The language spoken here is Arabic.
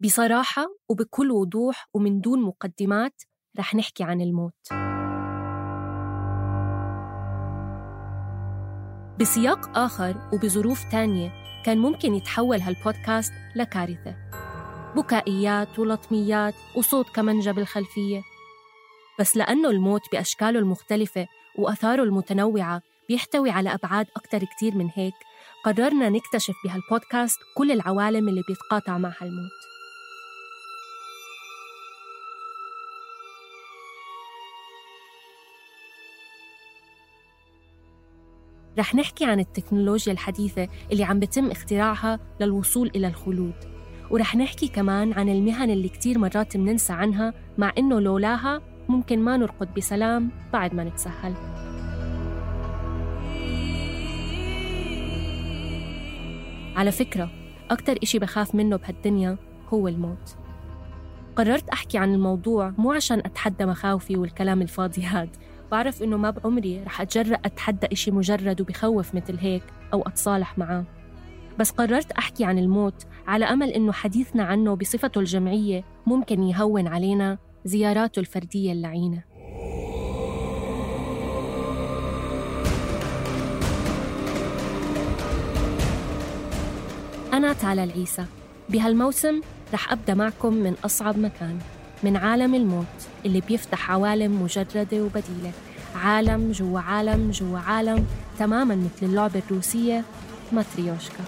بصراحة وبكل وضوح ومن دون مقدمات رح نحكي عن الموت. بسياق آخر وبظروف تانية كان ممكن يتحول هالبودكاست لكارثة. بكائيات ولطميات وصوت كمنجة بالخلفية بس لأنه الموت بأشكاله المختلفة وأثاره المتنوعة بيحتوي على أبعاد أكتر كتير من هيك قررنا نكتشف بهالبودكاست كل العوالم اللي بيتقاطع معها الموت رح نحكي عن التكنولوجيا الحديثة اللي عم بتم اختراعها للوصول إلى الخلود. ورح نحكي كمان عن المهن اللي كتير مرات مننسى عنها مع إنه لولاها ممكن ما نرقد بسلام بعد ما نتسهل على فكرة أكتر إشي بخاف منه بهالدنيا هو الموت. قررت أحكي عن الموضوع مو عشان أتحدى مخاوفي والكلام الفاضي هاد بعرف إنه ما بعمري رح أتجرأ أتحدى إشي مجرد وبخوف مثل هيك أو أتصالح معاه بس قررت أحكي عن الموت على أمل إنه حديثنا عنه بصفته الجمعية ممكن يهون علينا زياراته الفردية اللعينة. أنا تالا العيسى. بهالموسم رح أبدأ معكم من أصعب مكان. من عالم الموت اللي بيفتح عوالم مجردة وبديلة. عالم جوا عالم جوا عالم تماما مثل اللعبة الروسية ماتريوشكا.